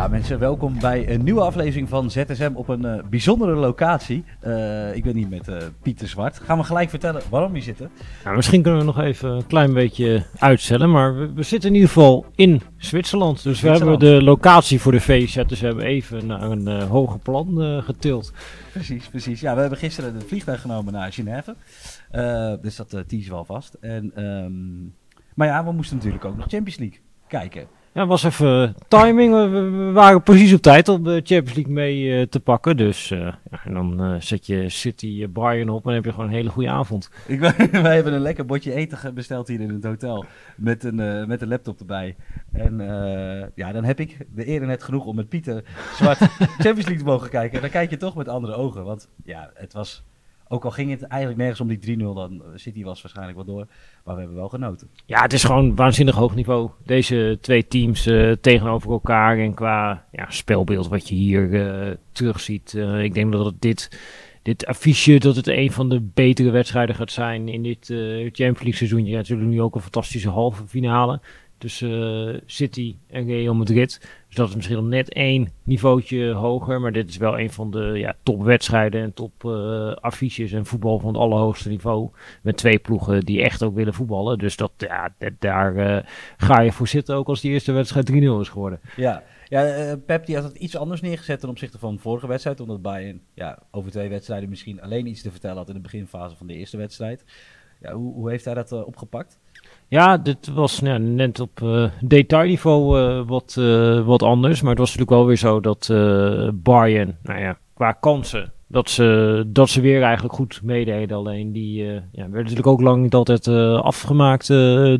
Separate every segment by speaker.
Speaker 1: Ja, mensen, welkom bij een nieuwe aflevering van ZSM op een eh, bijzondere locatie. Eh, ik ben hier met eh, Pieter Zwart. Gaan we gelijk vertellen waarom we zitten.
Speaker 2: Nou, misschien kunnen we nog even een klein beetje uitstellen, maar we, we zitten in ieder geval in Zwitserland. Dus we hebben de locatie voor de feest, dus we hebben even naar een hoger plan getild.
Speaker 1: Precies, precies. Ja, we hebben gisteren de vliegtuig genomen naar Genève. Dus dat uh, teasen we alvast. En, ehm, maar ja, we moesten natuurlijk ook nog Champions League kijken.
Speaker 2: Ja, was even timing. We, waren precies op tijd om de Champions League mee eh, te pakken. Dus eh, ja, en dan eh, zet je City eh, Bayern op en heb je gewoon een hele goede avond.
Speaker 1: Ik, wij hebben een lekker bordje eten besteld hier in het hotel. Met een, eh, met een laptop erbij. En eh, ja, dan heb ik de eer net genoeg om met Pieter Zwart Champions League te mogen kijken. En dan kijk je toch met andere ogen. Want ja, het was... Ook al ging het eigenlijk nergens om die 3-0, dan eh, City was waarschijnlijk wel door. Maar we hebben wel genoten.
Speaker 2: Ja, het is gewoon waanzinnig hoog niveau. Deze twee teams eh, tegenover elkaar. En qua ja, spelbeeld wat je hier eh terugziet. eh, ik denk dat dit, dit affiche dat het een van de betere wedstrijden gaat zijn in dit Champions League seizoen. Je hebt natuurlijk nu ook een fantastische halve finale tussen eh, City en Real Madrid. Dus dat is misschien net één niveautje hoger. Maar dit is wel een van de ja, topwedstrijden en top eh, en voetbal van het allerhoogste niveau. Met twee ploegen die echt ook willen voetballen. Dus dat, ja, daar eh, ga je voor zitten ook als die eerste wedstrijd 3-0 is geworden.
Speaker 1: Ja, ja Pep die had het iets anders neergezet ten opzichte van de vorige wedstrijd. Omdat Bayern ja, over twee wedstrijden misschien alleen iets te vertellen had in de beginfase van de eerste wedstrijd. Ja, hoe, hoe heeft hij dat opgepakt?
Speaker 2: Ja, dit was net op eh, detailniveau eh, wat, eh, wat anders. Maar het was natuurlijk wel weer zo dat Bayern, nou ja, qua kansen, dat ze, dat ze weer eigenlijk goed meededen. Alleen die ja, werden natuurlijk ook lang niet altijd afgemaakt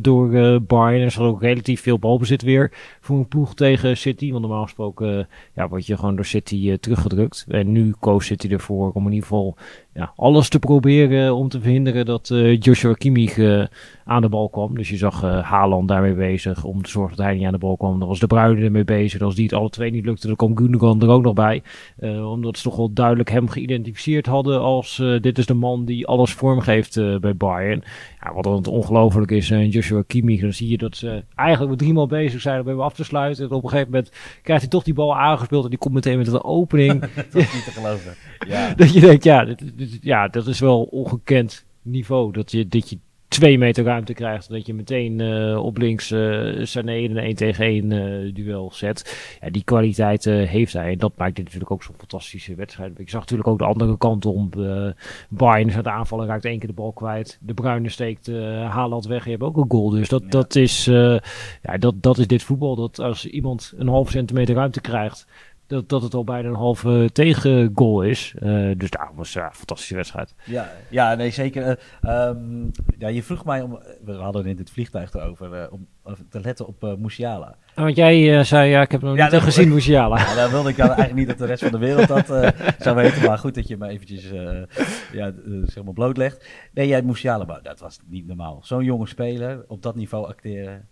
Speaker 2: door Bayern. Er zat ook relatief veel balbezit weer voor een ploeg tegen City. Want normaal gesproken ja, word je gewoon door City teruggedrukt. En nu koos City ervoor om in ieder geval ja, alles te proberen om te verhinderen dat eh, Joshua Kimmich eh, aan de bal kwam. Dus je zag eh Haaland daarmee bezig om te zorgen dat hij niet aan de bal kwam. Dan was De Bruyne ermee bezig. Als die het alle twee niet lukte, dan kwam Gundogan er ook nog bij. Omdat ze toch wel duidelijk hem geïdentificeerd hadden als dit is de man die alles vormgeeft bij Bayern. Ja, wat dan ongelooflijk is, eh, Joshua Kimmich, dan zie je dat ze eigenlijk met drie man bezig zijn om hem af te sluiten. En op een gegeven moment krijgt hij toch die bal aangespeeld en die komt meteen met een opening.
Speaker 1: Dat is niet te geloven. Ja,
Speaker 2: Dat je denkt, ja, dit- ja, dat is wel ongekend niveau. Dat je, dat je twee meter ruimte krijgt. Dat je meteen eh, op links eh Sané in een 1 tegen 1 eh, duel zet. Ja, die kwaliteit heeft hij. En dat maakt dit natuurlijk ook zo'n fantastische wedstrijd. Ik zag natuurlijk ook de andere kant om. eh Bayern is aan het aanvallen, raakt één keer de bal kwijt. De Bruine steekt eh Haaland weg. Je hebt ook een goal. Dus dat,
Speaker 1: Ja.
Speaker 2: dat, is, ja, dat, dat is dit voetbal. Dat als iemand een half centimeter ruimte krijgt dat, dat het al bijna een halve tegengoal is. Eh, dus daar was ja, een fantastische wedstrijd.
Speaker 1: ja, ja nee, zeker. eh, ehm, ja, je vroeg mij om, we hadden het in het vliegtuig erover, eh, om te letten op Musiala.
Speaker 2: Ah, want jij zei, ja, ik heb nog
Speaker 1: Ja,
Speaker 2: niet
Speaker 1: dat-
Speaker 2: gezien Musiala.
Speaker 1: Ja, daar wilde ik dan eigenlijk niet dat de rest van de wereld dat zou weten. Maar goed dat je me eventjes ja, zeg maar blootlegt. Nee, jij Musiala, maar dat was niet normaal. Zo'n jonge speler, op dat niveau acteren.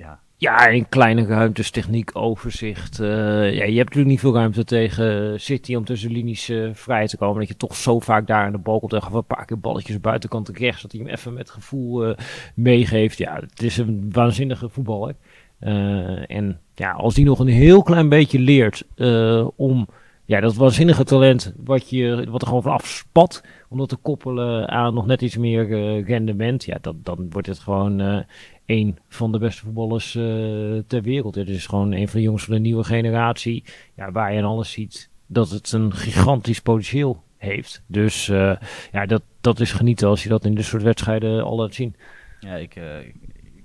Speaker 1: Ja,
Speaker 2: Ja, in kleine ruimtes, techniek, overzicht. eh, ja, je hebt natuurlijk niet veel ruimte tegen City om tussen linies eh, vrij te komen. Dat je toch zo vaak daar aan de bal komt en een paar keer balletjes buitenkant rechts. Dat hij hem even met gevoel eh, meegeeft. Ja, het is een waanzinnige voetballer. En ja, als die nog een heel klein beetje leert om ja, dat waanzinnige talent wat, je, wat er gewoon vanaf spat, om dat te koppelen aan nog net iets meer eh, rendement, ja, dat, dan wordt het gewoon eh een van de beste voetballers eh, ter wereld. Het is gewoon een van de jongens van de nieuwe generatie, ja, waar je aan alles ziet dat het een gigantisch potentieel heeft. Dus ja, dat, dat is genieten als je dat in dit soort wedstrijden al laat zien.
Speaker 1: ja ik,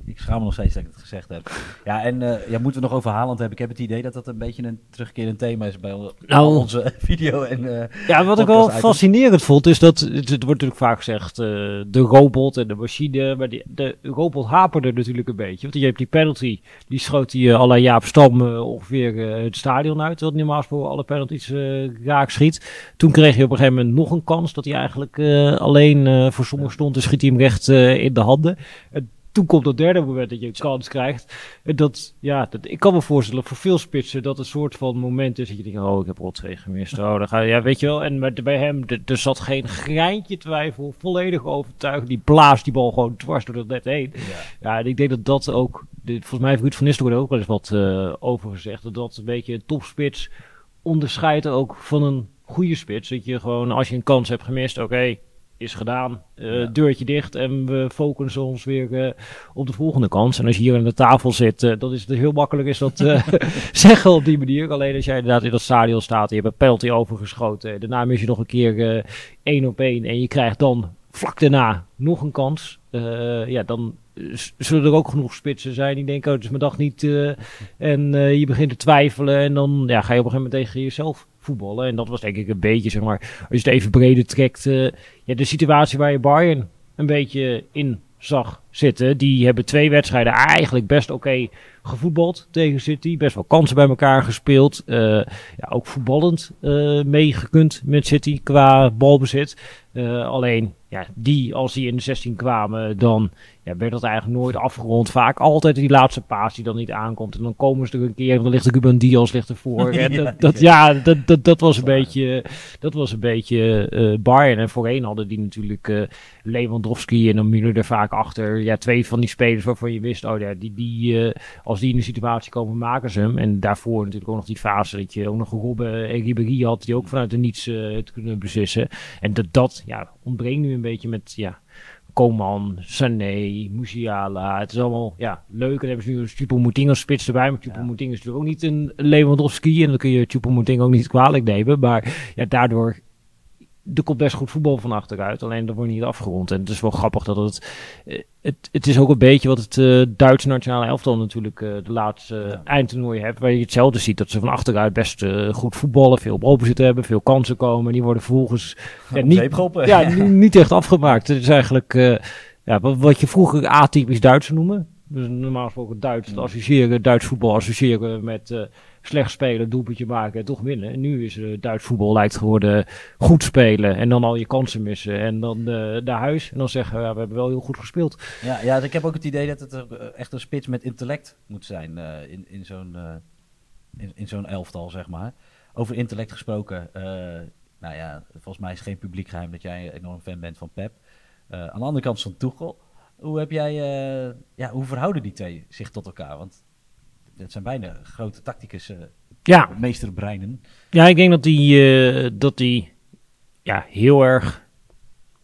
Speaker 1: ik, schaam me nog steeds dat ik het gezegd heb. Ja, en uh, ja, moeten we nog over Haaland hebben. Ik heb het idee dat dat een beetje een terugkerend thema is bij nou, onze video. En, uh,
Speaker 2: ja, wat ik wel fascinerend vond, is dat, het, wordt natuurlijk vaak gezegd, uh, de robot en de machine, maar die, de robot haperde natuurlijk een beetje. Want je hebt die penalty, die schoot hij uh, alle Jaap Stam ongeveer het stadion uit, wat normaal voor alle penalties raak schiet. Toen kreeg hij op een gegeven moment nog een kans, dat hij eigenlijk alleen voor sommigen stond en schiet hij hem recht in de handen toen komt dat derde moment dat je een kans krijgt. Dat, ja, dat, ik kan me voorstellen voor veel spitsen dat een soort van moment is dat je denkt, oh, ik heb rot 2 gemist. Oh, dan ga je, ja, weet je wel. En met, bij hem, er zat geen greintje twijfel, volledig overtuigd. Die blaast die bal gewoon dwars door het net heen. Ja, ja en ik denk dat dat ook, volgens mij heeft Ruud van Nistelrooy ook wel eens wat uh, over gezegd. Dat dat een beetje een topspits onderscheidt ook van een goede spits. Dat je gewoon, als je een kans hebt gemist, oké, is gedaan. Uh, Deurtje dicht en we focussen ons weer uh, op de volgende kans. En als je hier aan de tafel zit, uh, dat is het heel makkelijk is dat zeggen op die manier. Alleen als jij inderdaad in dat stadion staat en je hebt een penalty overgeschoten. Daarna mis je nog een keer één op één en je krijgt dan vlak daarna nog een kans. ja, dan zullen er ook genoeg spitsen zijn die denken, oh, het is mijn dag niet. en je begint te twijfelen en dan ja, ga je op een gegeven moment tegen jezelf voetballen. En dat was denk ik een beetje, zeg maar, als je het even breder trekt, uh, ja, de situatie waar je Bayern een beetje in zag zitten. Die hebben twee wedstrijden eigenlijk best oké gevoetbald tegen City. Best wel kansen bij elkaar gespeeld. Uh, ja, ook voetballend uh, meegekund met City qua balbezit. Alleen, ja, die, als die in de 16 kwamen, dan ja, werd dat eigenlijk nooit afgerond. Vaak altijd die laatste paas die dan niet aankomt. En dan komen ze er een keer en dan ligt Ruben Diaz ligt ervoor. en dat, dat, ja, dat, dat, dat was een beetje, dat was een beetje uh, Bayern. En voorheen hadden die natuurlijk uh, Lewandowski en dan Müller er vaak achter. Ja, twee van die spelers waarvan je wist, oh ja, die, die, uh, als die in de situatie komen, maken ze hem. En daarvoor natuurlijk ook nog die fase dat je ook nog Robben en Ribéry had, die ook vanuit de niets het kunnen beslissen. En dat, dat ja, ontbreekt nu een beetje met, ja, Koman, Sané, Musiala. Het is allemaal ja, leuk. En dan hebben ze nu Choupo-Moting als spits erbij. Maar Choupo-Moting is natuurlijk ook niet een Lewandowski. En dan kun je Choupo-Moting ook niet kwalijk nemen. Maar ja, daardoor er komt best goed voetbal van achteruit. Alleen dat wordt niet afgerond. En het is wel grappig dat het. Eh, het, het is ook een beetje wat het uh, Duitse nationale elftal natuurlijk uh, de laatste uh, eindtoernooi heeft. Waar je hetzelfde ziet dat ze van achteruit best goed voetballen. Veel balbezit hebben, veel kansen komen. Die worden vervolgens
Speaker 1: ja, niet,
Speaker 2: ja, niet echt afgemaakt. Het is eigenlijk ja, wat, wat je vroeger atypisch Duits noemen. Dus normaal gesproken Duits associëren, Duits voetbal associëren met slecht spelen, doelpuntje maken en toch winnen. En nu is uh, Duits voetbal lijkt geworden goed spelen en dan al je kansen missen en dan uh, naar huis en dan zeggen ja, we hebben wel heel goed gespeeld.
Speaker 1: Ja, ja, ik heb ook het idee dat het echt een spits met intellect moet zijn in, in zo'n in, in zo'n elftal, zeg maar. Over intellect gesproken, nou ja, volgens mij is geen publiek geheim dat jij een enorm fan bent van Pep. aan de andere kant van Tuchel. Hoe, heb jij, ja, hoe verhouden die twee zich tot elkaar? Want het zijn bijna grote tacticus uh, ja. meesterbreinen.
Speaker 2: Ja, ik denk dat die, uh, dat die ja, heel erg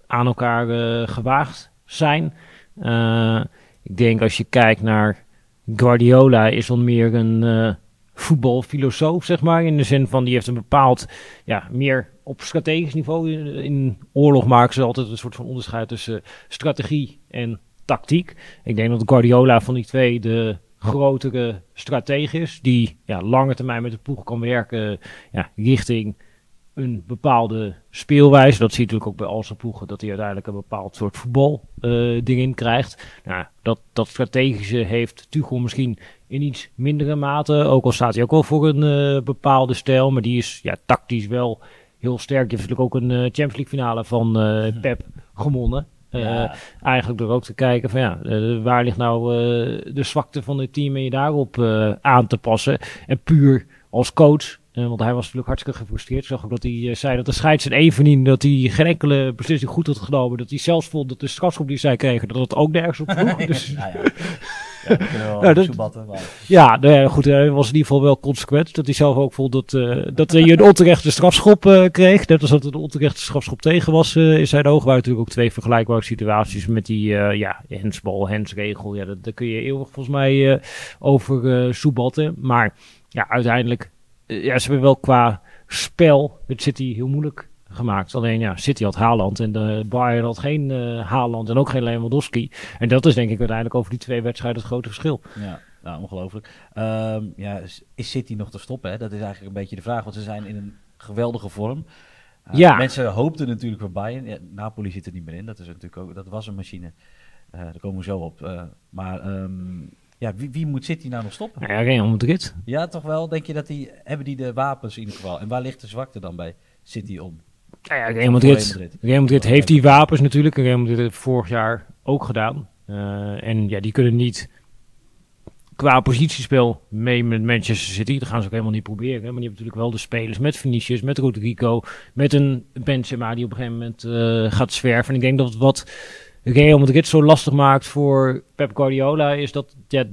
Speaker 2: aan elkaar uh, gewaagd zijn. ik denk als je kijkt naar Guardiola is dan meer een voetbalfilosoof, zeg maar. In de zin van die heeft een bepaald, ja, meer op strategisch niveau. In, in oorlog maken ze altijd een soort van onderscheid tussen strategie en tactiek. Ik denk dat Guardiola van die twee de grotere strategisch die ja, lange termijn met de ploeg kan werken ja, richting een bepaalde speelwijze. Dat zie je natuurlijk ook bij al zijn ploegen, dat hij uiteindelijk een bepaald soort voetbal uh, ding in krijgt. Nou, dat, dat strategische heeft Tuchel misschien in iets mindere mate, ook al staat hij ook wel voor een uh, bepaalde stijl, maar die is ja, tactisch wel heel sterk. Je heeft natuurlijk ook een uh, Champions League finale van Pep gewonnen. Uh, Eigenlijk door ook te kijken van ja, uh, waar ligt nou uh, de zwakte van het team en je daarop aan te passen. En puur als coach, want hij was natuurlijk hartstikke gefrustreerd. Ik zag ook dat hij zei dat de scheids in Evenin, dat hij geen enkele beslissing goed had genomen. Dat hij zelfs vond dat de strafschop die zij kregen, dat het ook nergens op vroeg. dus, ja, ja.
Speaker 1: Ja, nou, dat,
Speaker 2: ja, nou ja, goed, hij was in ieder geval wel consequent. Dat hij zelf ook vond dat, uh, dat hij een onterechte strafschop uh, kreeg. Net als dat het een onterechte strafschop tegen was uh, in zijn ogen. waren natuurlijk ook twee vergelijkbare situaties met die ja, hensbal, hensregel. Ja, daar kun je eeuwig volgens mij over uh, soebatten. Maar ja, uiteindelijk, ja, ze hebben wel qua spel het City heel moeilijk gemaakt. Alleen ja, City had Haaland en de Bayern had geen eh, Haaland en ook geen Lewandowski. En dat is denk ik uiteindelijk over die twee wedstrijden het grote verschil.
Speaker 1: Ja, nou, ongelooflijk. Ehm, ja, is- City nog te stoppen? Hè? Dat is eigenlijk een beetje de vraag, want ze zijn in een geweldige vorm. Uh,
Speaker 2: Ja.
Speaker 1: Mensen hoopten natuurlijk voor Bayern. Ja, Napoli zit er niet meer in. Dat, is natuurlijk ook, dat was een machine. Eh, daar komen we zo op. Eh, maar ehm, ja, wie, wie moet City nou nog stoppen?
Speaker 2: Ja, Real Madrid.
Speaker 1: Ja, toch wel? Denk je dat die hebben die de wapens in ieder geval? En waar ligt de zwakte dan bij City om?
Speaker 2: Nou ja, Real Madrid,
Speaker 1: Real Madrid.
Speaker 2: Real Madrid heeft die wapens natuurlijk. En Real Madrid heeft vorig jaar ook gedaan. Eh, en ja, die kunnen niet qua positiespel mee met Manchester City. Dat gaan ze ook helemaal niet proberen. Maar die hebben natuurlijk wel de spelers met Vinicius, met Rodrigo, met een Benzema die op een gegeven moment eh, gaat zwerven. En ik denk dat wat Real Madrid zo lastig maakt voor Pep Guardiola is dat ja,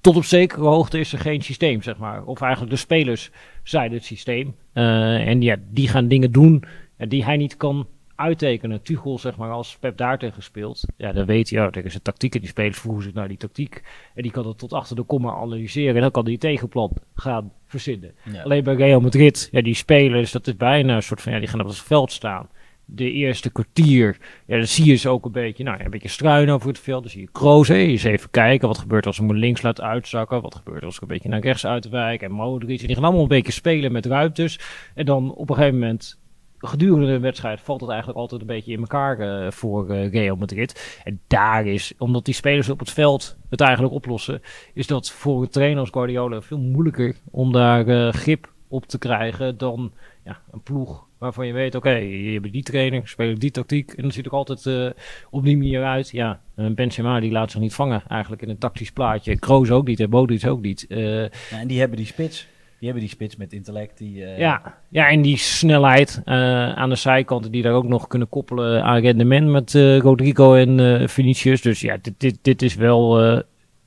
Speaker 2: tot op zekere hoogte is er geen systeem, zeg maar. Of eigenlijk de spelers zijn het systeem. Eh, en ja, die gaan dingen doen ja, die hij niet kan uittekenen. Tuchel, zeg maar, als Pep daar tegen speelt. Ja, dan weet hij, ja, tegen zijn tactiek. En die spelers voegen zich naar die tactiek. En die kan het tot achter de komma analyseren. En dan kan hij een tegenplan gaan verzinnen.
Speaker 1: Ja.
Speaker 2: Alleen bij Real Madrid, ja, die spelers, dat is bijna een soort van, ja, die gaan op het veld staan. De eerste kwartier, ja, dan zie je ze ook een beetje, nou, een beetje struinen over het veld. Dan zie je Kroos, eens even kijken, wat gebeurt als ze hem links laat uitzakken. Wat gebeurt als ik een beetje naar rechts uitwijk. En Modric, en die gaan allemaal een beetje spelen met ruimtes. En dan op een gegeven moment, gedurende de wedstrijd, valt het eigenlijk altijd een beetje in elkaar eh, voor eh, Real Madrid. En daar is, omdat die spelers op het veld het eigenlijk oplossen, is dat voor een trainer als Guardiola veel moeilijker om daar eh, grip op te krijgen dan ja, een ploeg waarvan je weet, oké, je hebt die trainer, spelen die tactiek en dan ziet het er altijd op die manier uit. Ja, een Benzema die laat zich niet vangen eigenlijk in een tactisch plaatje. Kroos ook niet en Modric ook niet.
Speaker 1: Ja, en die hebben die spits. Die hebben die spits met intellect. Die, eh,
Speaker 2: ja, ja, en die snelheid eh, aan de zijkanten die daar ook nog kunnen koppelen aan rendement met eh, Rodrigo en Vinicius. Dus ja, dit, dit, dit is wel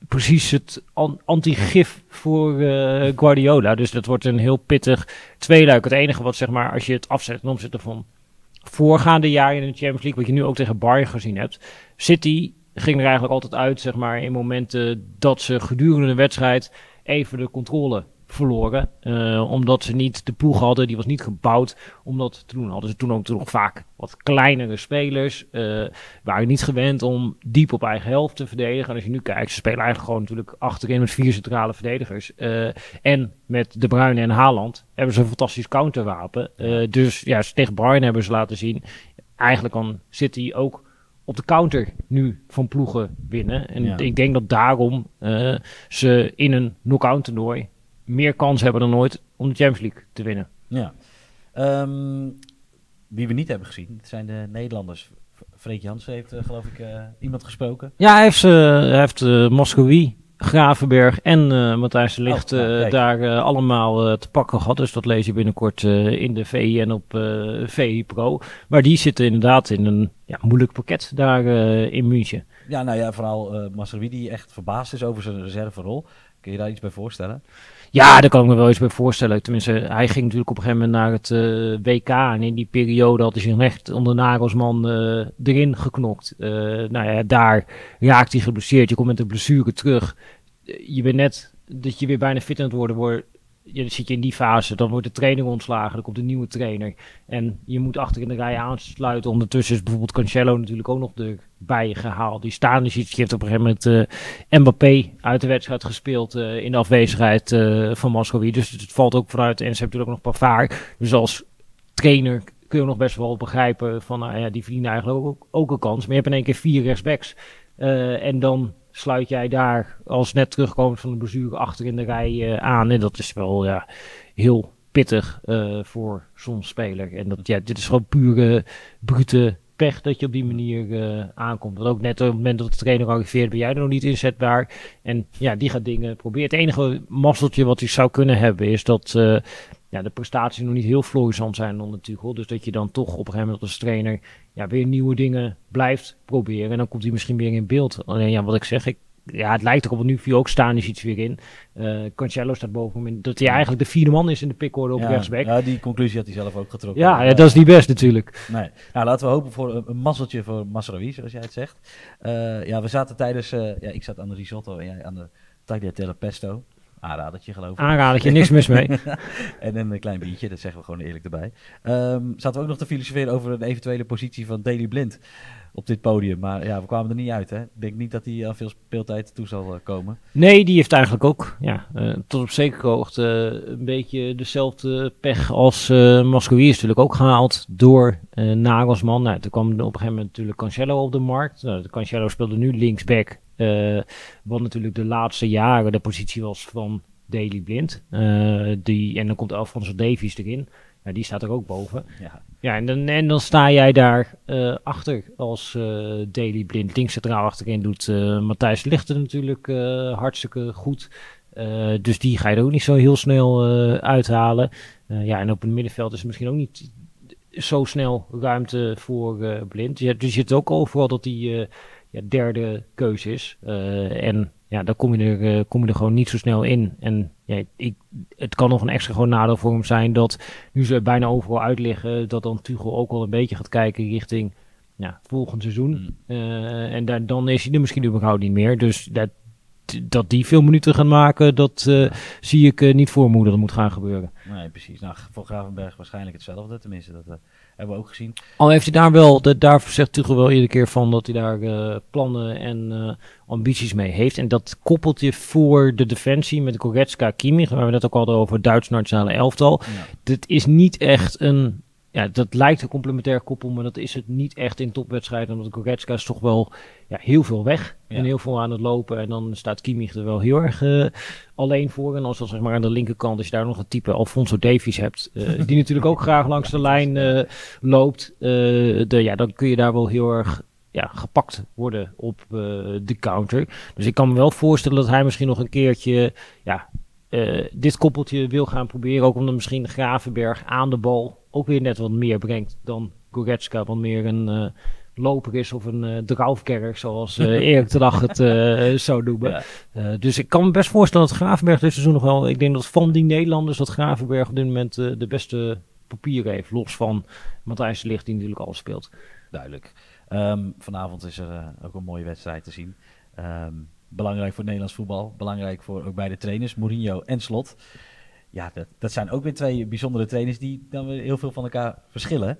Speaker 2: precies het an- anti-gif voor Guardiola. Dus dat wordt een heel pittig tweeluik. Het enige wat zeg maar, als je het afzet ten opzichte van voorgaande jaren in de Champions League, wat je nu ook tegen Bayern gezien hebt. City ging er eigenlijk altijd uit, zeg maar, in momenten dat ze gedurende de wedstrijd even de controle verloren. eh, omdat ze niet de ploeg hadden, die was niet gebouwd om dat te doen. Hadden ze toen ook nog vaak wat kleinere spelers. eh, waren niet gewend om diep op eigen helft te verdedigen. En als je nu kijkt, ze spelen eigenlijk gewoon natuurlijk achterin met vier centrale verdedigers. eh, en met De Bruyne en Haaland hebben ze een fantastisch counterwapen. Dus ja, tegen Bayern hebben ze laten zien. Eigenlijk kan City ook op de counter nu van ploegen winnen. En
Speaker 1: Ja.
Speaker 2: ik denk dat daarom ze in een knock-out toernooi meer kans hebben dan ooit om de Champions League te winnen.
Speaker 1: Ja. Ehm, wie we niet hebben gezien, het zijn de Nederlanders. Freek Jansen heeft, eh, geloof ik, eh, iemand gesproken.
Speaker 2: Ja, hij heeft, eh hij heeft eh, Moscowie, Gravenberg en eh, Matthijs de Ligt
Speaker 1: Oh, nou,
Speaker 2: eh,
Speaker 1: kijk.
Speaker 2: daar allemaal eh, te pakken gehad. Dus dat lees je binnenkort eh, in de VI en op eh VI Pro. Maar die zitten inderdaad in een ja, moeilijk pakket daar eh, in München.
Speaker 1: Ja, nou ja, vooral eh Masraoui die echt verbaasd is over zijn reserverol. Kun je daar iets bij voorstellen?
Speaker 2: Ja, daar kan ik me wel eens bij voorstellen. Tenminste, hij ging natuurlijk op een gegeven moment naar het eh, WK. En in die periode had hij zich echt onder Nagelsman eh erin geknokt. Eh, nou ja, daar raakt hij geblesseerd. Je komt met een blessure terug. Je bent net dat je weer bijna fit aan het worden wordt. Je zit je in die fase, dan wordt de trainer ontslagen, dan komt een nieuwe trainer. En je moet achter in de rij aansluiten. Ondertussen is bijvoorbeeld Cancelo natuurlijk ook nog erbij gehaald. Die staan dus iets. Je heeft op een gegeven moment eh, Mbappé uit de wedstrijd gespeeld eh, in de afwezigheid eh, van Moscow. Dus het valt ook vooruit. En ze hebben natuurlijk ook nog Pavard. Dus als trainer kun je nog best wel begrijpen van, nou ja, die verdienen eigenlijk ook, ook een kans. Maar je hebt in één keer vier rechtsbacks. En dan sluit jij daar als net terugkomend van de blessure achter in de rij eh, aan. En dat is wel ja, heel pittig eh, voor zo'n speler. En dat, ja, dit is gewoon pure brute pech dat je op die manier eh, aankomt. Want ook net op het moment dat de trainer arriveert, ben jij er nog niet inzetbaar. En ja, die gaat dingen proberen. Het enige mazzeltje wat hij zou kunnen hebben, is dat eh, ja, de prestaties nog niet heel florissant zijn onder Tuchel. Dus dat je dan toch op een gegeven moment als trainer ja, weer nieuwe dingen blijft proberen. En dan komt hij misschien weer in beeld. Alleen ja, wat ik zeg, ik, ja, het lijkt erop, want nu viel ook staan is iets weer in. Eh Cancelo staat boven hem. Dat hij eigenlijk de vierde man is in de pickorde op
Speaker 1: ja,
Speaker 2: rechtsback. Ja,
Speaker 1: ja, die conclusie had hij zelf ook getrokken.
Speaker 2: ja, dat is niet best natuurlijk.
Speaker 1: Nee. Nou, laten we hopen voor een, een mazzeltje voor Masraoui, zoals jij het zegt. Eh, ja, we zaten tijdens... eh, ja, ik zat aan de risotto en jij aan de tagliatelle pesto. Aanradertje geloof ik.
Speaker 2: Aanradertje, niks mis mee.
Speaker 1: en een klein biertje, dat zeggen we gewoon eerlijk erbij. Ehm zaten we ook nog te filosoferen over een eventuele positie van Daily Blind op dit podium. Maar ja, we kwamen er niet uit. Hè? Ik denk niet dat hij aan veel speeltijd toe zal eh, komen.
Speaker 2: Nee, die heeft eigenlijk ook ja, eh, tot op zekere hoogte een beetje dezelfde pech als eh Mascoui is natuurlijk ook gehaald door Nagelsman. Nou, toen kwam op een gegeven moment natuurlijk Cancelo op de markt. Nou, de Cancelo speelde nu linksback, wat natuurlijk de laatste jaren de positie was van Daley Blind. Eh, die, en dan komt Alfonso Davies erin. Ja, die staat er ook boven.
Speaker 1: Ja,
Speaker 2: Ja, en dan, en dan sta jij daar eh, achter als eh Daily Blind. Links centraal achterin doet eh, Matthijs Lichter natuurlijk eh, hartstikke goed. Eh, dus die ga je er ook niet zo heel snel eh, uithalen. Eh, ja, en op het middenveld is er misschien ook niet zo snel ruimte voor eh, Blind. Ja, dus je het ook overal dat die eh, ja, derde keuze is. Eh, en ja, dan kom je, er, eh, kom je er gewoon niet zo snel in. En ja, ik, het kan nog een extra gewoon nadeel voor hem zijn dat nu ze bijna overal uitliggen, dat dan Tuchel ook wel een beetje gaat kijken richting ja, volgend seizoen.
Speaker 1: Mm.
Speaker 2: Eh, en daar, dan is hij er misschien überhaupt niet meer. Dus dat, dat die veel minuten gaan maken, dat zie ik niet voor me hoe dat moet gaan gebeuren.
Speaker 1: nee, precies. Nou, voor Gravenberg waarschijnlijk hetzelfde. Tenminste, dat hebben we ook gezien.
Speaker 2: Al heeft hij daar wel, de, daar zegt Tuchel wel iedere keer van dat hij daar eh, plannen en eh, ambities mee heeft. En dat koppelt je voor de defensie met Goretzka, Kimmich, waar we net ook hadden over Duits nationale elftal.
Speaker 1: Ja.
Speaker 2: Dit is niet echt een, ja, dat lijkt een complementair koppel, maar dat is het niet echt in topwedstrijden. Omdat Goretzka is toch wel ja, heel veel weg
Speaker 1: Ja.
Speaker 2: en heel veel aan het lopen. En dan staat Kimmich er wel heel erg eh, alleen voor. En als dan zeg maar aan de linkerkant, als je daar nog een type Alfonso Davies hebt, eh, die natuurlijk ook graag langs de lijn eh, loopt, de, ja, dan kun je daar wel heel erg ja, gepakt worden op de counter. Dus ik kan me wel voorstellen dat hij misschien nog een keertje ja, dit koppeltje wil gaan proberen. Ook omdat misschien Gravenberg aan de bal ook weer net wat meer brengt dan Goretzka. Wat meer een eh, loper is of een uh, draufkerk, zoals eh, Erik de Dag het eh, zou.
Speaker 1: Ja.
Speaker 2: Eh, dus ik kan me best voorstellen dat Gravenberg dit seizoen nog wel... Ik denk dat van die Nederlanders dat Gravenberg op dit moment de beste papieren heeft. Los van Matthijs de Ligt die natuurlijk al speelt.
Speaker 1: Duidelijk. Ehm, vanavond is er ook een mooie wedstrijd te zien. Ehm, belangrijk voor Nederlands voetbal. Belangrijk voor ook beide trainers, Mourinho en Slot. Ja, dat, dat zijn ook weer twee bijzondere trainers die dan weer heel veel van elkaar verschillen.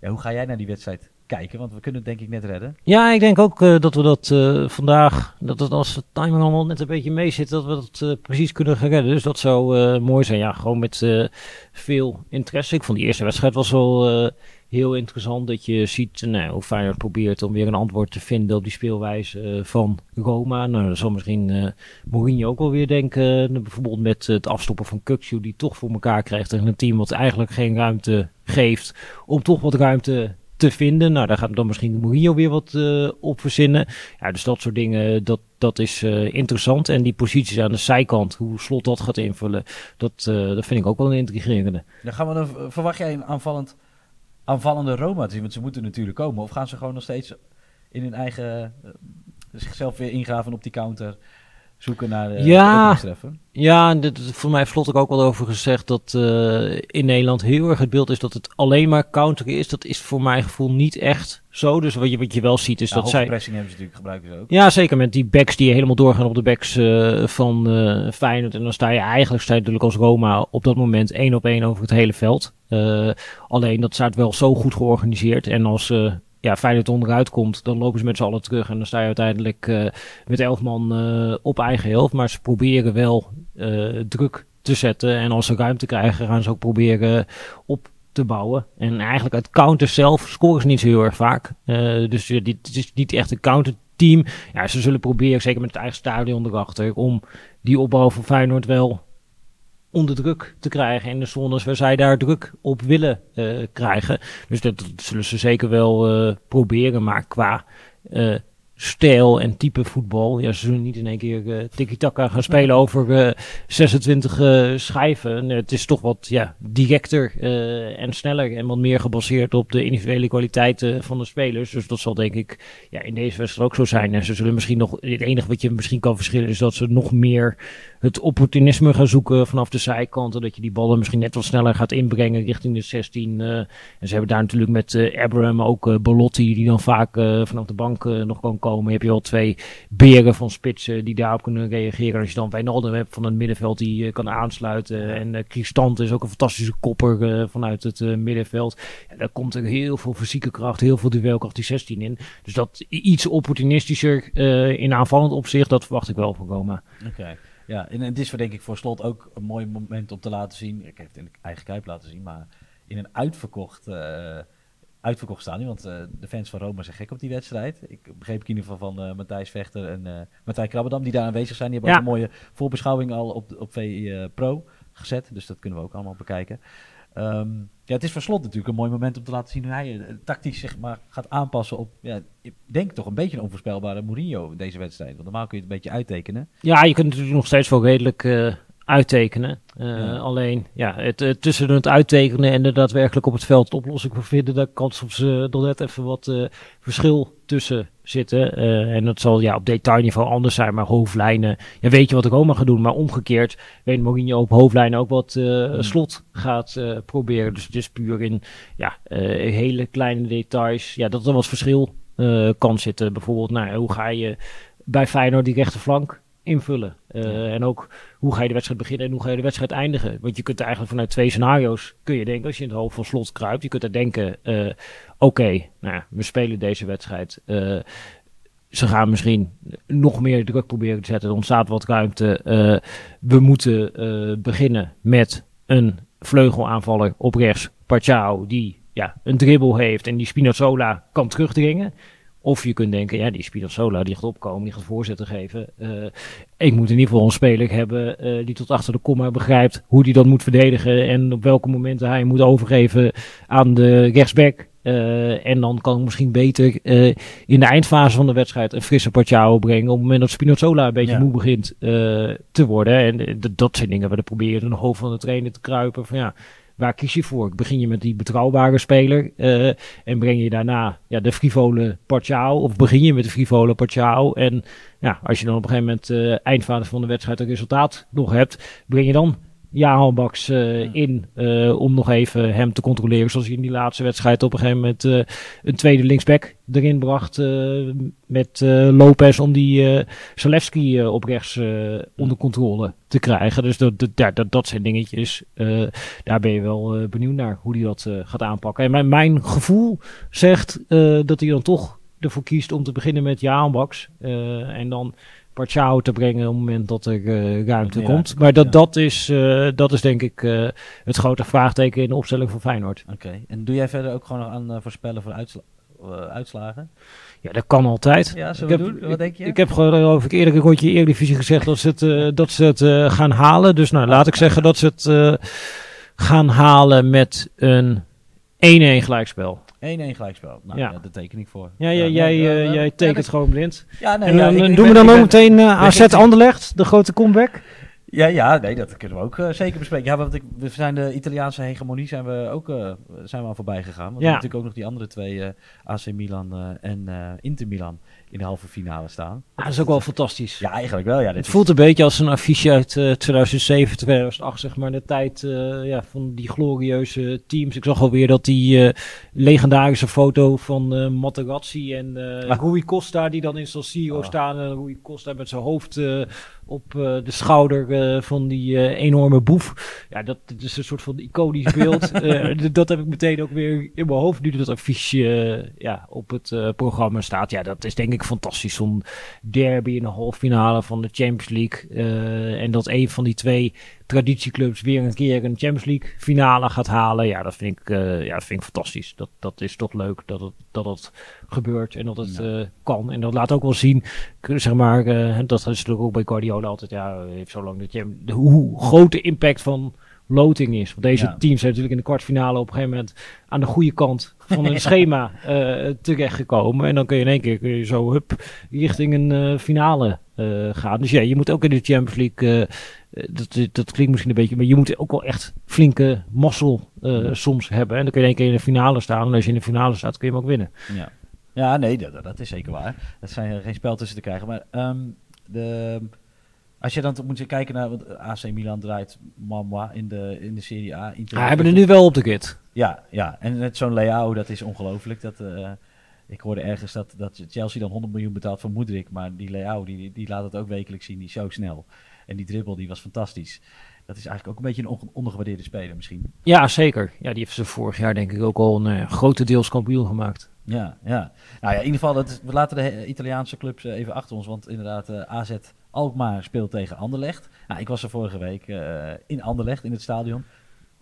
Speaker 1: Ja, hoe ga jij naar die wedstrijd kijken? Want we kunnen het denk ik net redden.
Speaker 2: Ja, ik denk ook eh, dat we dat eh, vandaag, dat het als de timing allemaal net een beetje mee zit, dat we dat eh, precies kunnen gaan redden. Dus dat zou mooi zijn. Ja, gewoon met veel interesse. Ik vond die eerste wedstrijd was wel heel interessant. Dat je ziet eh, nou, hoe Feyenoord probeert om weer een antwoord te vinden op die speelwijze eh, van Roma. Nou, dat zal misschien eh Mourinho ook wel weer denken. eh, bijvoorbeeld met het afstoppen van Kukcu, die toch voor elkaar krijgt tegen een team wat eigenlijk geen ruimte geeft. Om toch wat ruimte te vinden. Nou, daar gaat dan misschien Mourinho weer wat op verzinnen. Ja, dus dat soort dingen, dat, dat is interessant. En die posities aan de zijkant, hoe Slot dat gaat invullen, dat, dat vind ik ook wel een intrigerende.
Speaker 1: Dan gaan we dan, verwacht jij een aanvallend, aanvallende Roma te zien? Want ze moeten natuurlijk komen. Of gaan ze gewoon nog steeds in hun eigen... eh, zichzelf weer ingraven op die counter... Zoeken naar de
Speaker 2: Ja.
Speaker 1: openingstreffen?
Speaker 2: Ja, en dit, voor mij heeft Slot ook al over gezegd dat eh, in Nederland heel erg het beeld is dat het alleen maar counteren is. Dat is voor mijn gevoel niet echt zo. Dus wat je, wat je wel ziet is
Speaker 1: Ja,
Speaker 2: dat zij...
Speaker 1: pressing hebben ze natuurlijk gebruikt ook.
Speaker 2: Ja, zeker met die backs die helemaal doorgaan op de backs eh, van eh Feyenoord. En dan sta je eigenlijk sta je natuurlijk als Roma op dat moment één op één over het hele veld. Eh, alleen dat staat wel zo goed georganiseerd. En als eh ja, Feyenoord onderuit komt, dan lopen ze met z'n allen terug. En dan sta je uiteindelijk eh, met elf man eh, op eigen helft. Maar ze proberen wel eh, druk te zetten. En als ze ruimte krijgen, gaan ze ook proberen op te bouwen. En eigenlijk uit counter zelf scoren ze niet zo heel erg vaak. Dus dit het is niet echt een counterteam. Ja, ze zullen proberen, zeker met het eigen stadion erachter, om die opbouw van Feyenoord wel onder druk te krijgen in de zones waar zij daar druk op willen eh, krijgen. Dus dat, dat zullen ze zeker wel eh, proberen, maar qua eh, stijl en type voetbal, ja, ze zullen niet in één keer tiki-taka gaan spelen over eh 26 eh, schijven. Het is toch wat ja, directer en sneller en wat meer gebaseerd op de individuele kwaliteiten van de spelers. Dus dat zal denk ik ja, in deze wedstrijd ook zo zijn. En ze zullen misschien nog, het enige wat je misschien kan verschillen is dat ze nog meer het opportunisme gaan zoeken vanaf de zijkanten. Dat je die ballen misschien net wat sneller gaat inbrengen richting de 16. eh. en ze hebben daar natuurlijk met eh Abraham ook eh Belotti, die dan vaak vanaf de bank nog kan komen. Heb je wel twee beren van spitsen die daarop kunnen reageren. Als je dan Wijnaldum hebt van het middenveld die kan aansluiten. En Christant is ook een fantastische kopper vanuit het middenveld. Ja, daar komt er heel veel fysieke kracht, heel veel duelkracht die 16 in. Dus dat iets opportunistischer in aanvallend opzicht, dat verwacht ik wel van Roma.
Speaker 1: Oké. Ja, en het is voor denk ik voor slot ook een mooi moment om te laten zien. Ik heb het in de eigen kuip laten zien, maar in een uitverkocht, uh, uitverkocht staan. Want uh, de fans van Roma zijn gek op die wedstrijd. Ik begreep in ieder geval van uh, Matthijs Vechter en Matthijs Krabbedam, die daar aanwezig zijn. Die hebben ook een mooie voorbeschouwing al op, op VI Pro gezet. Dus dat kunnen we ook allemaal bekijken. Um, ja, het is voor slot natuurlijk een mooi moment om te laten zien hoe hij tactisch zeg maar, gaat aanpassen op, ja, ik denk toch een beetje een onvoorspelbare Mourinho in deze wedstrijd. Want normaal kun je het een beetje uittekenen.
Speaker 2: Ja, je kunt natuurlijk nog steeds wel redelijk uittekenen. Uh, Alleen ja, het, uh, tussen het uittekenen en de daadwerkelijk op het veld oplossing vinden, daar kan soms uh, nog net even wat verschil tussen zitten. en dat zal ja, op detailniveau anders zijn, maar hoofdlijnen. Ja, weet je wat Roma gaat doen, maar omgekeerd weet Mourinho op hoofdlijnen ook wat hmm. slot gaat proberen. Dus het is puur in ja, hele kleine details. Ja, dat er wat verschil kan zitten. Bijvoorbeeld, nou, hoe ga je bij Feyenoord die rechterflank invullen. Uh, en ook hoe ga je de wedstrijd beginnen en hoe ga je de wedstrijd eindigen. Want je kunt er eigenlijk vanuit twee scenario's, kun je denken, als je in het hoofd van slot kruipt, je kunt er denken, uh, oké, okay, nou, we spelen deze wedstrijd. Uh, ze gaan misschien nog meer druk proberen te zetten. Er ontstaat wat ruimte. we moeten beginnen met een vleugelaanvaller op rechts. Pachao, die ja, een dribbel heeft en die Spinazzola kan terugdringen. Of je kunt denken, ja, die Spinazzola die gaat opkomen, die gaat voorzetten geven. Uh, ik moet in ieder geval een speler hebben uh, die tot achter de komma begrijpt hoe die dat moet verdedigen. En op welke momenten hij moet overgeven aan de rechtsback. Uh, en dan kan ik misschien beter in de eindfase van de wedstrijd een frisse Pachao brengen. Op het moment dat Spinazzola een beetje moe begint te worden. En dat zijn dingen waar we proberen in de hoofd van de trainer te kruipen. Van ja, Waar kies je voor? Begin je met die betrouwbare speler uh, en breng je daarna ja, de frivole Pachao? Of begin je met de frivole Pachao en ja, als je dan op een gegeven moment uh, eindfase van de wedstrijd een resultaat nog hebt, breng je dan Jahan Baks uh, in uh, om nog even hem te controleren. Zoals hij in die laatste wedstrijd op een gegeven moment uh, een tweede linksback erin bracht met Lopez om die Zalewski op rechts onder controle te krijgen. Dus dat, dat, dat, dat zijn dingetjes. daar ben je wel benieuwd naar hoe hij dat gaat aanpakken. En mijn, mijn gevoel zegt dat hij dan toch ervoor kiest om te beginnen met Jahan Baks. en dan Pachao te brengen op het moment dat er uh, ruimte komt. Maar dat, dat, is, uh, dat is denk ik uh, het grote vraagteken in de opstelling van Feyenoord.
Speaker 1: Oké, en doe jij verder ook gewoon aan voorspellen voor uitsla uitslagen?
Speaker 2: Ja, dat kan altijd.
Speaker 1: Ja,
Speaker 2: ik
Speaker 1: heb, doen? Wat denk je?
Speaker 2: Ik, heb geloof ik eerder een rondje Eredivisie gezegd dat ze het, dat ze het gaan halen. Dus nou, laat ik zeggen dat ze het gaan halen met een 1-1 gelijkspel.
Speaker 1: 1-1 gelijkspel. Nou, ja. daar teken ik voor.
Speaker 2: Ja, ja,
Speaker 1: ja
Speaker 2: jij, uh, jij tekent gewoon blind.
Speaker 1: Ja, nee,
Speaker 2: en
Speaker 1: dan
Speaker 2: ja, ik, doen we dan ook meteen uh, AZ Anderlecht, de grote comeback?
Speaker 1: Ja, ja, nee, dat kunnen we ook uh, zeker bespreken. Ja, want ik, we zijn de Italiaanse hegemonie zijn we ook zijn we al voorbij gegaan. Want ja. we hebben natuurlijk ook nog die andere twee, AC Milan en Inter Milan in de halve finale staan.
Speaker 2: Ah, dat is ook wel fantastisch.
Speaker 1: Ja, eigenlijk wel. Ja, dit
Speaker 2: het voelt een beetje als een affiche uit uh, 2007, 2008, zeg maar. De tijd uh, ja, van die glorieuze teams. Ik zag alweer dat die uh, legendarische foto van Materazzi en ah. Rui Costa, die dan in San Siro ah. staan. En Rui Costa met zijn hoofd op uh, de schouder uh, van die uh, enorme boef. Ja, dat, dat, is een soort van iconisch beeld. dat heb ik meteen ook weer in mijn hoofd nu dat affiche ja, op het programma staat. Ja, dat is denk ik fantastisch. Zo'n derby in de halve finale van de Champions League. en dat een van die twee traditieclubs weer een keer een Champions League finale gaat halen. Ja, dat vind ik, uh, ja, dat vind ik fantastisch. Dat, dat is toch leuk dat het, dat het gebeurt en dat het ja. uh, kan. En dat laat ook wel zien, zeg maar, uh, dat is natuurlijk ook bij Guardiola altijd, ja, heeft zo lang de, de hoe groot de impact van loting is. Want deze ja. teams zijn natuurlijk in de kwartfinale op een gegeven moment aan de goede kant van een schema uh, terechtgekomen. En dan kun je in één keer kun je zo hup, richting een uh, finale uh, gaan. Dus ja, je moet ook in de Champions League, dat, dat klinkt misschien een beetje, maar je moet ook wel echt flinke mazzel soms hebben. En dan kun je in één keer in de finale staan. En als je in de finale staat, kun je hem ook winnen.
Speaker 1: Ja, ja nee, dat, dat is zeker waar. Dat zijn geen spel tussen te krijgen. Maar um, de... Als je dan moet kijken naar, wat AC Milan draait Mamma in de, in de Serie A.
Speaker 2: Inter ah, hebben er nu wel op de kit.
Speaker 1: Ja, ja. en met zo'n Leao, dat is ongelooflijk. Dat, uh, Ik hoorde ergens dat, dat Chelsea dan 100 miljoen betaalt voor Moedrik. Maar die Leao, die, die laat het ook wekelijks zien. Die is zo snel. En die dribbel, die was fantastisch. Dat is eigenlijk ook een beetje een on- ondergewaardeerde speler misschien.
Speaker 2: Ja, zeker. Ja, die heeft ze vorig jaar denk ik ook al een uh, grotendeels kampioen gemaakt.
Speaker 1: Ja, ja. Nou ja, in ieder geval, dat we laten de Italiaanse clubs eh, even achter ons. Want inderdaad, eh, AZ Alkmaar speelt tegen Anderlecht. Nou, ik was er vorige week eh, in Anderlecht, in het stadion.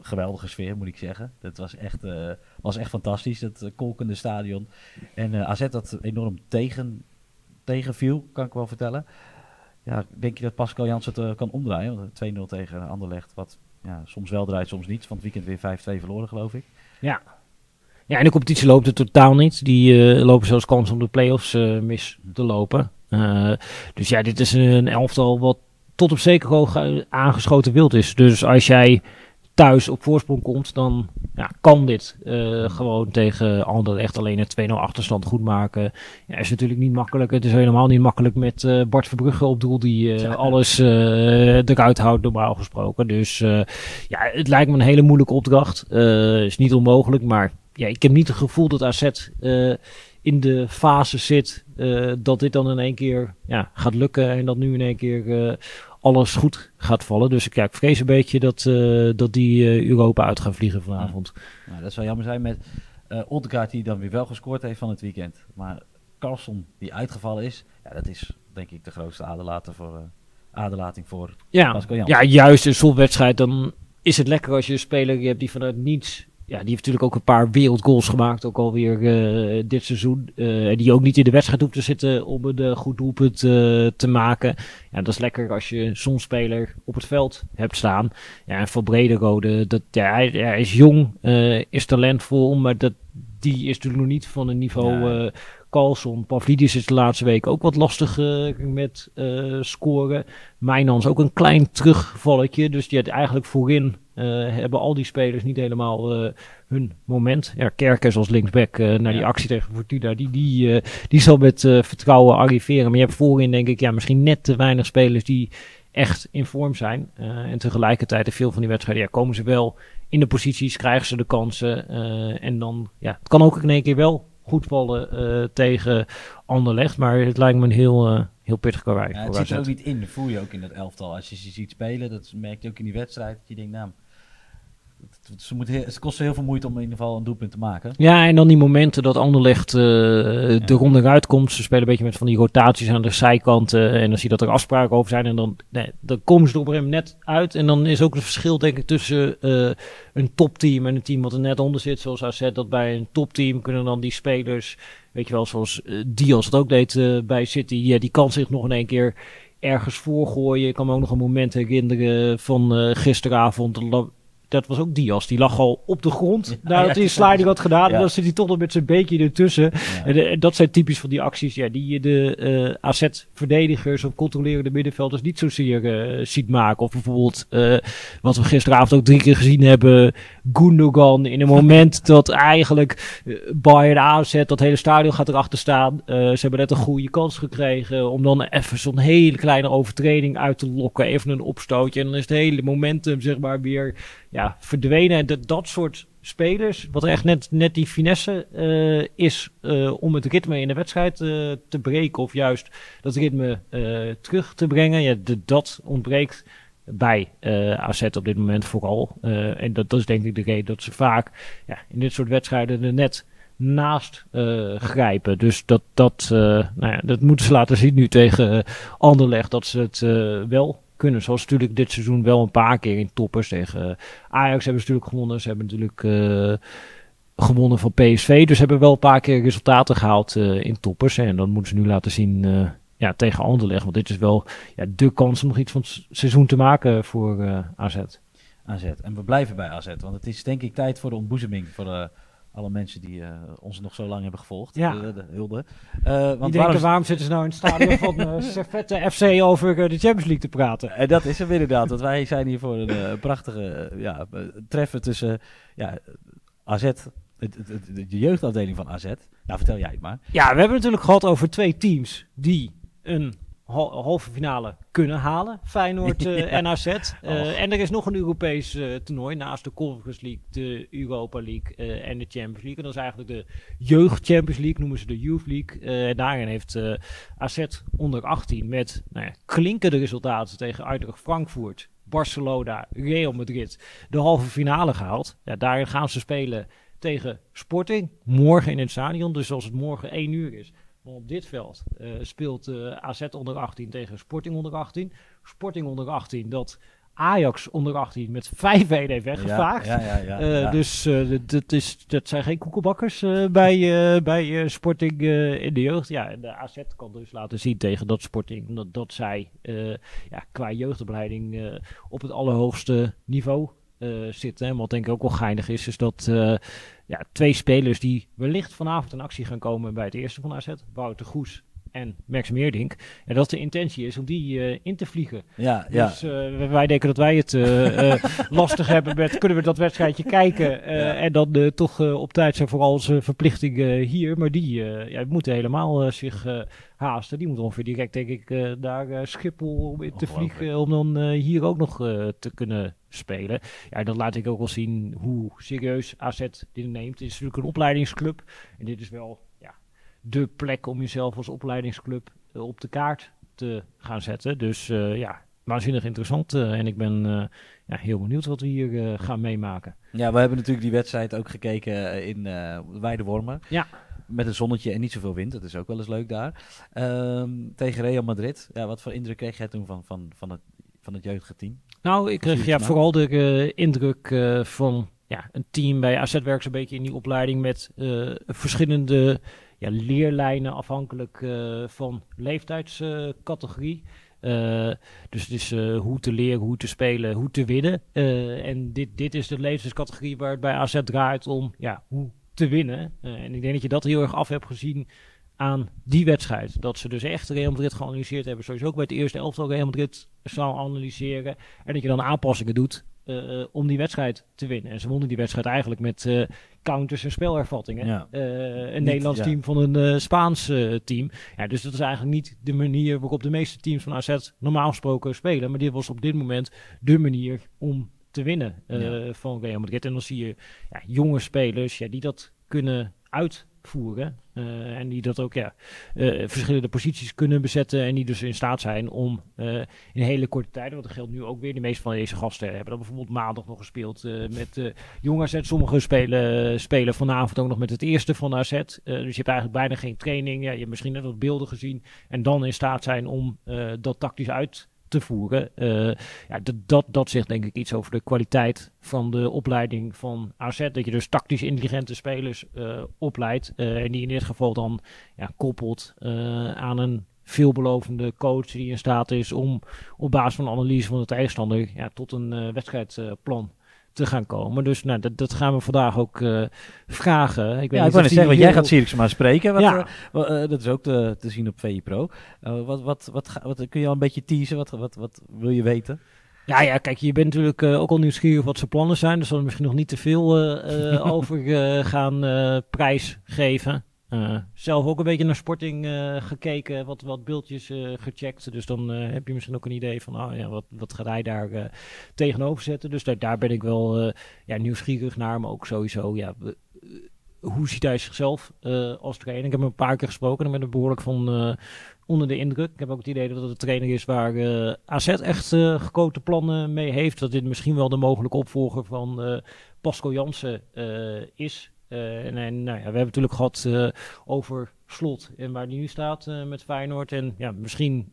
Speaker 1: Geweldige sfeer, moet ik zeggen. Dat was echt, eh, was echt fantastisch, dat eh, kolkende stadion. En AZ dat enorm tegen, tegenviel, kan ik wel vertellen. Ja, denk je dat Pascal Jans het kan omdraaien? Want 2-0 tegen Anderlecht, wat ja, soms wel draait, soms niet. Van het weekend weer 5-2 verloren, geloof ik.
Speaker 2: Ja. Ja, in de competitie loopt het totaal niet. Die lopen zelfs kans om de play-offs mis te lopen. Eh, dus ja, dit is een elftal wat tot op zeker hoog aangeschoten wild is. Dus als jij thuis op voorsprong komt, dan ja, kan dit eh, gewoon tegen Anderlecht alleen een 2-0 achterstand goed maken. Ja, is natuurlijk niet makkelijk. Het is helemaal niet makkelijk met eh, Bart Verbrugge op doel die
Speaker 1: Ja.
Speaker 2: alles eruit houdt normaal gesproken. Dus ja, het lijkt me een hele moeilijke opdracht. Is niet onmogelijk, maar ja, ik heb niet het gevoel dat AZ in de fase zit eh, dat dit dan in één keer ja, gaat lukken en dat nu in één keer eh, alles goed gaat vallen. Dus ik, ja, ik vrees een beetje dat, eh, dat die Europa uit gaan vliegen vanavond.
Speaker 1: Nou, dat zou jammer zijn met Odegaard die dan weer wel gescoord heeft van het weekend. Maar Carlson die uitgevallen is, ja, dat is denk ik de grootste aderlating voor, aderlating voor
Speaker 2: Ja, ja, juist in zo'n wedstrijd dan is het lekker als je een speler hebt die vanuit niets... Ja, die heeft natuurlijk ook een paar wereldgoals gemaakt, ook alweer eh dit seizoen. eh, en die ook niet in de wedstrijd hoeft te zitten om een eh, goed doelpunt eh, te maken. Ja, dat is lekker als je zo'n speler op het veld hebt staan. Ja, en Van Brederode, dat, ja, hij, hij is jong, eh, is talentvol, maar dat, die is natuurlijk nog niet van een niveau...
Speaker 1: Ja.
Speaker 2: Carlson, Pavlidis is de laatste week ook wat lastig eh, met eh, scoren. Mijnans ook een klein terugvalletje. Dus die had eigenlijk voorin eh, hebben al die spelers niet helemaal hun moment. Ja, Kerkers als linksback naar die actie tegen Fortuna, die, die, die zal met vertrouwen arriveren. Maar je hebt voorin denk ik ja, misschien net te weinig spelers die echt in vorm zijn. En tegelijkertijd in veel van die wedstrijden ja, komen ze wel in de posities, krijgen ze de kansen. en dan, ja, het kan ook in één keer wel goed vallen eh, tegen Anderlecht. Maar het lijkt me een heel, eh, heel pittig karwei.
Speaker 1: Ja, het zit er ook niet in, dat voel je ook in dat elftal. Als je ze ziet spelen, dat merk je ook in die wedstrijd. Dat je denkt, nou, ze moet heel, het kost heel veel moeite om in ieder geval een doelpunt te maken.
Speaker 2: Ja, en dan die momenten dat Anderlecht eh de ronde eruit komt. Ze spelen een beetje met van die rotaties aan de zijkanten. En dan zie je dat er afspraken over zijn. En dan, nee, dan komen ze er op moment net uit. En dan is ook het verschil, denk ik, tussen eh, een topteam en een team wat er net onder zit. Zoals AZ, dat bij een topteam kunnen dan die spelers... Weet je wel, zoals eh, Diaz het ook deed bij City. Ja, die kan zich nog in één keer ergens voorgooien. Ik kan me ook nog een moment herinneren van gisteravond. Dat was ook Diaz. Die lag al op de grond. Nadat hij een sliding had gedaan. En dan zit hij toch nog met zijn beekje ertussen. En, eh, dat zijn typisch van die acties ja, die je de eh AZ-verdedigers of controlerende middenvelders niet zozeer eh, ziet maken. Of bijvoorbeeld, wat we gisteravond ook drie keer gezien hebben, Gundogan in een moment dat eigenlijk Bayern AZ, dat hele stadion gaat erachter staan. Ze hebben net een goede kans gekregen om dan even zo'n hele kleine overtreding uit te lokken. Even een opstootje en dan is het hele momentum zeg maar weer ja, verdwenen. En dat, dat soort spelers, wat echt net, net die finesse eh, is eh, om het ritme in de wedstrijd eh, te breken of juist dat ritme terug te brengen. Ja, de, dat ontbreekt bij AZ op dit moment vooral. En dat, dat is denk ik de reden dat ze vaak ja, in dit soort wedstrijden er net naast grijpen. Dus dat, dat, nou ja, dat moeten ze laten zien nu tegen Anderlecht, dat ze het wel kunnen. Zoals natuurlijk dit seizoen wel een paar keer in toppers tegen eh, Ajax hebben ze natuurlijk gewonnen. Ze hebben natuurlijk eh, gewonnen van PSV. Dus hebben wel een paar keer resultaten gehaald eh, in toppers. En dan moeten ze nu laten zien ja, tegen Anderlecht. Want dit is wel ja, de kans om nog iets van het seizoen te maken voor eh, AZ.
Speaker 1: AZ. En we blijven bij AZ, want het is denk ik tijd voor de ontboezeming voor eh, alle mensen die eh, ons nog zo lang hebben gevolgd.
Speaker 2: Ja.
Speaker 1: Eh, de hulde. Eh, want
Speaker 2: Die denken,
Speaker 1: waarom-
Speaker 2: zitten ze nou in het stadion van uh, Servette FC over de Champions League te praten?
Speaker 1: En dat is hem inderdaad, want wij zijn hier voor een prachtige ja, treffen tussen ja, AZ, de jeugdafdeling van AZ. Nou, vertel jij het maar.
Speaker 2: Ja, we hebben natuurlijk gehad over twee teams die een halve finale kunnen halen. Feyenoord eh, en AZ. Eh, en er is nog een Europees eh, toernooi naast de Conference League, de Europa League eh, en de Champions League. En dat is eigenlijk de Jeugd Champions League, noemen ze de Youth League. Eh, daarin heeft eh AZ onder 18 met nou ja, klinkende resultaten tegen Eintracht Frankfurt, Barcelona, Real Madrid de halve finale gehaald. Ja, daarin gaan ze spelen tegen Sporting. Morgen in het stadion. Dus als het morgen 1 uur is. Maar op dit veld eh, speelt eh, AZ onder 18 tegen Sporting onder 18. Sporting onder 18 dat Ajax onder 18 met 5-1 heeft weggevaagd.
Speaker 1: Ja, ja, ja,
Speaker 2: Eh. Dus dat- is, dat zijn geen koekelbakkers eh, bij, bij Sporting in de jeugd. Ja, en de AZ kan dus laten zien tegen dat Sporting dat, dat zij ja, qua jeugdopleiding op het allerhoogste niveau zitten. En wat denk ik ook wel geinig is, is dat ja, twee spelers die wellicht vanavond in actie gaan komen bij het eerste van AZ, Wouter Goes en Max Meerdink. En dat de intentie is om die eh, in te vliegen.
Speaker 1: ja, ja.
Speaker 2: Dus eh, wij denken dat wij het eh, lastig hebben met kunnen we dat wedstrijdje kijken
Speaker 1: Ja.
Speaker 2: en dan toch op tijd zijn voor onze verplichtingen hier. Maar die ja, moeten helemaal zich haasten. Die moeten ongeveer direct denk ik naar Schiphol om in te vliegen om dan hier ook nog te kunnen spelen. Ja, dat laat ik ook wel zien hoe serieus AZ dit neemt. Het is natuurlijk een opleidingsclub en dit is wel de plek om jezelf als opleidingsclub eh, op de kaart te gaan zetten. Dus eh, ja, waanzinnig interessant. eh, en ik ben ja, heel benieuwd wat we hier gaan meemaken.
Speaker 1: Ja, we hebben natuurlijk die wedstrijd ook gekeken in Weidewormen.
Speaker 2: Ja.
Speaker 1: Met een zonnetje en niet zoveel wind. Dat is ook wel eens leuk daar. Ehm, tegen Real Madrid. Ja, wat voor indruk kreeg jij toen van, van, van, het, van het jeugdteam?
Speaker 2: Nou, ik kreeg ja, vooral de indruk van ja, een team bij AZ werkt een beetje in die opleiding met verschillende ja, leerlijnen afhankelijk eh, van leeftijdscategorie. Eh, dus het is eh, hoe te leren, hoe te spelen, hoe te winnen. En dit, dit is de leeftijdscategorie waar het bij AZ draait om ja, hoe te winnen. En ik denk dat je dat heel erg af hebt gezien aan die wedstrijd. Dat ze dus echt Real Madrid geanalyseerd hebben. Sowieso ook bij het eerste elftal Real Madrid zou analyseren. En dat je dan aanpassingen doet om die wedstrijd te winnen. En ze wonnen die wedstrijd eigenlijk met counters en spelervattingen.
Speaker 1: Ja.
Speaker 2: Eh, een
Speaker 1: Niet-
Speaker 2: Nederlands
Speaker 1: ja.
Speaker 2: team van een eh, Spaans eh, team. Ja, dus dat is eigenlijk niet de manier waarop de meeste teams van AZ normaal gesproken spelen. Maar dit was op dit moment de manier om te winnen
Speaker 1: Ja.
Speaker 2: van Real Madrid. En dan zie je ja, jonge spelers ja, die dat kunnen uitvoeren. eh, en die dat ook ja, eh, verschillende posities kunnen bezetten. En die dus in staat zijn om eh, in hele korte tijd, want dat geldt nu ook weer, de meeste van deze gasten hebben dan bijvoorbeeld maandag nog gespeeld met jong AZ. Sommigen spelen, spelen vanavond ook nog met het eerste van AZ. Dus je hebt eigenlijk bijna geen training. Ja, je hebt misschien net wat beelden gezien. En dan in staat zijn om dat tactisch uit te voeren. Eh, ja, dat, dat, zegt denk ik iets over de kwaliteit van de opleiding van AZ. Dat je dus tactisch intelligente spelers eh, opleidt. eh, en die in dit geval dan ja, koppelt aan een veelbelovende coach die in staat is om op basis van analyse van de tegenstander ja, tot een wedstrijdplan te gaan komen. Dus nou, dat, dat gaan we vandaag ook eh, vragen. Ik weet
Speaker 1: ja, ik net zeggen, want jij gaat Sirix maar spreken. Wat,
Speaker 2: Ja.
Speaker 1: eh, eh, dat is ook te, te zien op VI Pro. Wat, wat, wat, ga- wat, kun je al een beetje teasen? Wat, wat, wat wil je weten?
Speaker 2: Ja, ja, kijk, je bent natuurlijk eh, ook al nieuwsgierig wat zijn plannen zijn. Dus zal er misschien nog niet te veel over gaan eh, prijsgeven. Eh, zelf ook een beetje naar Sporting eh, gekeken, wat, wat beeldjes eh, gecheckt. Dus dan heb je misschien ook een idee van, oh, ja, wat, wat gaat hij daar tegenover zetten. Dus daar, daar ben ik wel ja, nieuwsgierig naar, maar ook sowieso, ja, hoe ziet hij zichzelf als trainer? Ik heb hem een paar keer gesproken en ben er behoorlijk van onder de indruk. Ik heb ook het idee dat het een trainer is waar AZ echt gekote plannen mee heeft. Dat dit misschien wel de mogelijke opvolger van Pascal Jansen is. Eh, en en nou ja, we hebben het natuurlijk gehad eh, over Slot en waar die nu staat eh, met Feyenoord. En ja, misschien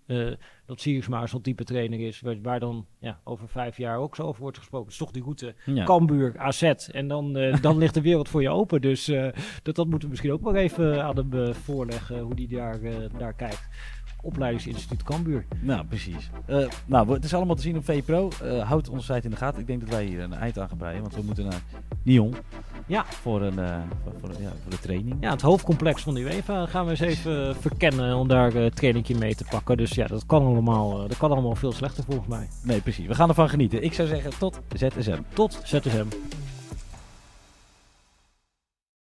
Speaker 2: dat Siersma zo'n type trainer is waar, waar dan ja, over vijf jaar ook zo over wordt gesproken. Het is toch die route
Speaker 1: Ja.
Speaker 2: Cambuur, AZ. En dan, dan ligt de wereld voor je open. Dus dat, dat moeten we misschien ook wel even aan hem voorleggen, hoe die daar, daar kijkt. Opleidingsinstituut Cambuur.
Speaker 1: Nou, precies. Eh, nou, het is allemaal te zien op VI Pro. Eh, houd onze site in de gaten. Ik denk dat wij hier een eind aan gaan breien, want we moeten naar Lyon.
Speaker 2: Ja.
Speaker 1: Voor, een, eh, voor, voor- ja, voor de training.
Speaker 2: Ja, het hoofdcomplex van de UEFA gaan we eens even verkennen om daar een trainingje mee te pakken. Dus ja, dat kan allemaal, dat kan allemaal veel slechter volgens mij.
Speaker 1: Nee, precies. We gaan ervan genieten. Ik zou zeggen, tot ZSM.
Speaker 2: Tot ZSM.